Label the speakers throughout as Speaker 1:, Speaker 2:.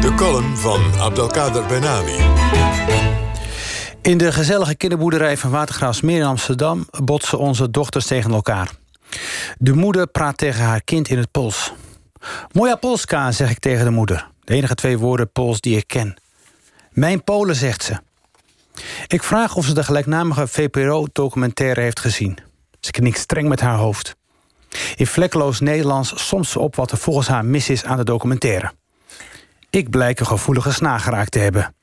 Speaker 1: De column van Abdelkader Benami.
Speaker 2: In de gezellige kinderboerderij van Watergraafsmeer in Amsterdam botsen onze dochters tegen elkaar. De moeder praat tegen haar kind in het Pools. Moja Polska, zeg ik tegen de moeder. De enige twee woorden Pools die ik ken. Mijn Polen, zegt ze. Ik vraag of ze de gelijknamige VPRO-documentaire heeft gezien. Ze knikt streng met haar hoofd. In vlekkeloos Nederlands somt ze op wat er volgens haar mis is aan de documentaire. Ik blijk een gevoelige snaar geraakt te hebben.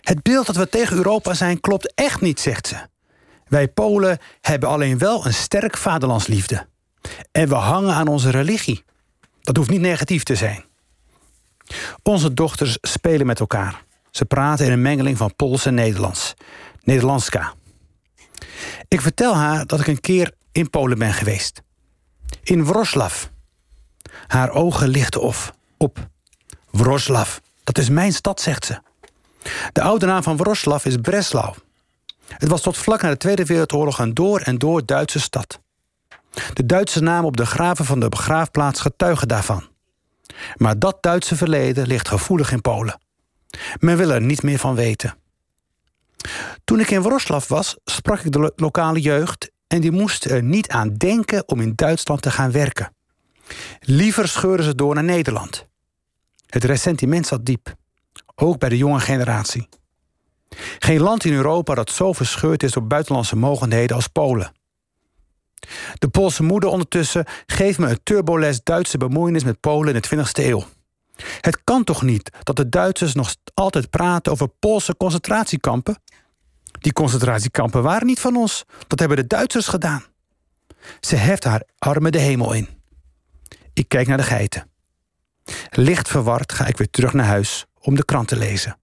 Speaker 2: Het beeld dat we tegen Europa zijn klopt echt niet, zegt ze. Wij Polen hebben alleen wel een sterk vaderlandsliefde. En we hangen aan onze religie. Dat hoeft niet negatief te zijn. Onze dochters spelen met elkaar. Ze praten in een mengeling van Pools en Nederlands. Nederlandska. Ik vertel haar dat ik een keer in Polen ben geweest. In Wroclaw. Haar ogen lichten op. Wroclaw, dat is mijn stad, zegt ze. De oude naam van Wroclaw is Breslau. Het was tot vlak na de Tweede Wereldoorlog een door en door Duitse stad. De Duitse naam op de graven van de begraafplaats getuigen daarvan. Maar dat Duitse verleden ligt gevoelig in Polen. Men wil er niet meer van weten. Toen ik in Wroclaw was, sprak ik de lokale jeugd en die moesten er niet aan denken om in Duitsland te gaan werken. Liever scheuren ze door naar Nederland. Het ressentiment zat diep, ook bij de jonge generatie. Geen land in Europa dat zo verscheurd is door buitenlandse mogendheden als Polen. De Poolse moeder ondertussen geeft me een turboles Duitse bemoeienis met Polen in de 20e eeuw. Het kan toch niet dat de Duitsers nog altijd praten over Poolse concentratiekampen? Die concentratiekampen waren niet van ons. Dat hebben de Duitsers gedaan. Ze heft haar armen de hemel in. Ik kijk naar de geiten. Licht verward ga ik weer terug naar huis om de krant te lezen.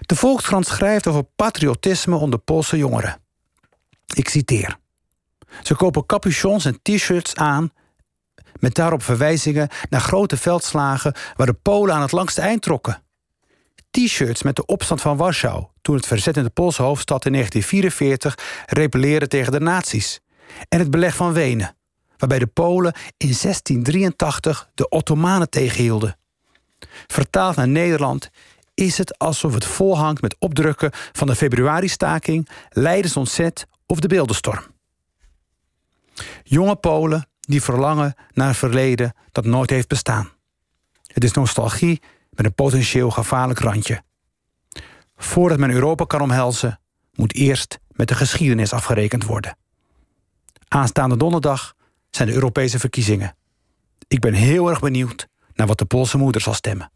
Speaker 2: De Volkskrant schrijft over patriotisme onder Poolse jongeren. Ik citeer. Ze kopen capuchons en t-shirts aan met daarop verwijzingen naar grote veldslagen waar de Polen aan het langste eind trokken. T-shirts met de opstand van Warschau, toen het verzet in de Poolse hoofdstad in 1944 rebelleerde tegen de nazi's. En het beleg van Wenen, waarbij de Polen in 1683 de Ottomanen tegenhielden. Vertaald naar Nederland is het alsof het volhangt met opdrukken van de februari-staking, Leidensontzet of de beeldenstorm. Jonge Polen die verlangen naar een verleden dat nooit heeft bestaan. Het is nostalgie met een potentieel gevaarlijk randje. Voordat men Europa kan omhelzen, moet eerst met de geschiedenis afgerekend worden. Aanstaande donderdag zijn de Europese verkiezingen. Ik ben heel erg benieuwd naar wat de Poolse moeder zal stemmen.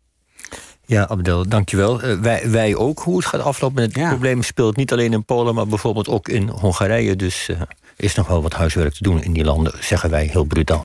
Speaker 3: Ja, Abdel, dankjewel. Uh, wij, wij ook. Hoe het gaat aflopen met het ja. probleem speelt niet alleen in Polen, maar bijvoorbeeld ook in Hongarije. Dus uh, is nog wel wat huiswerk te doen in die landen, zeggen wij heel brutaal.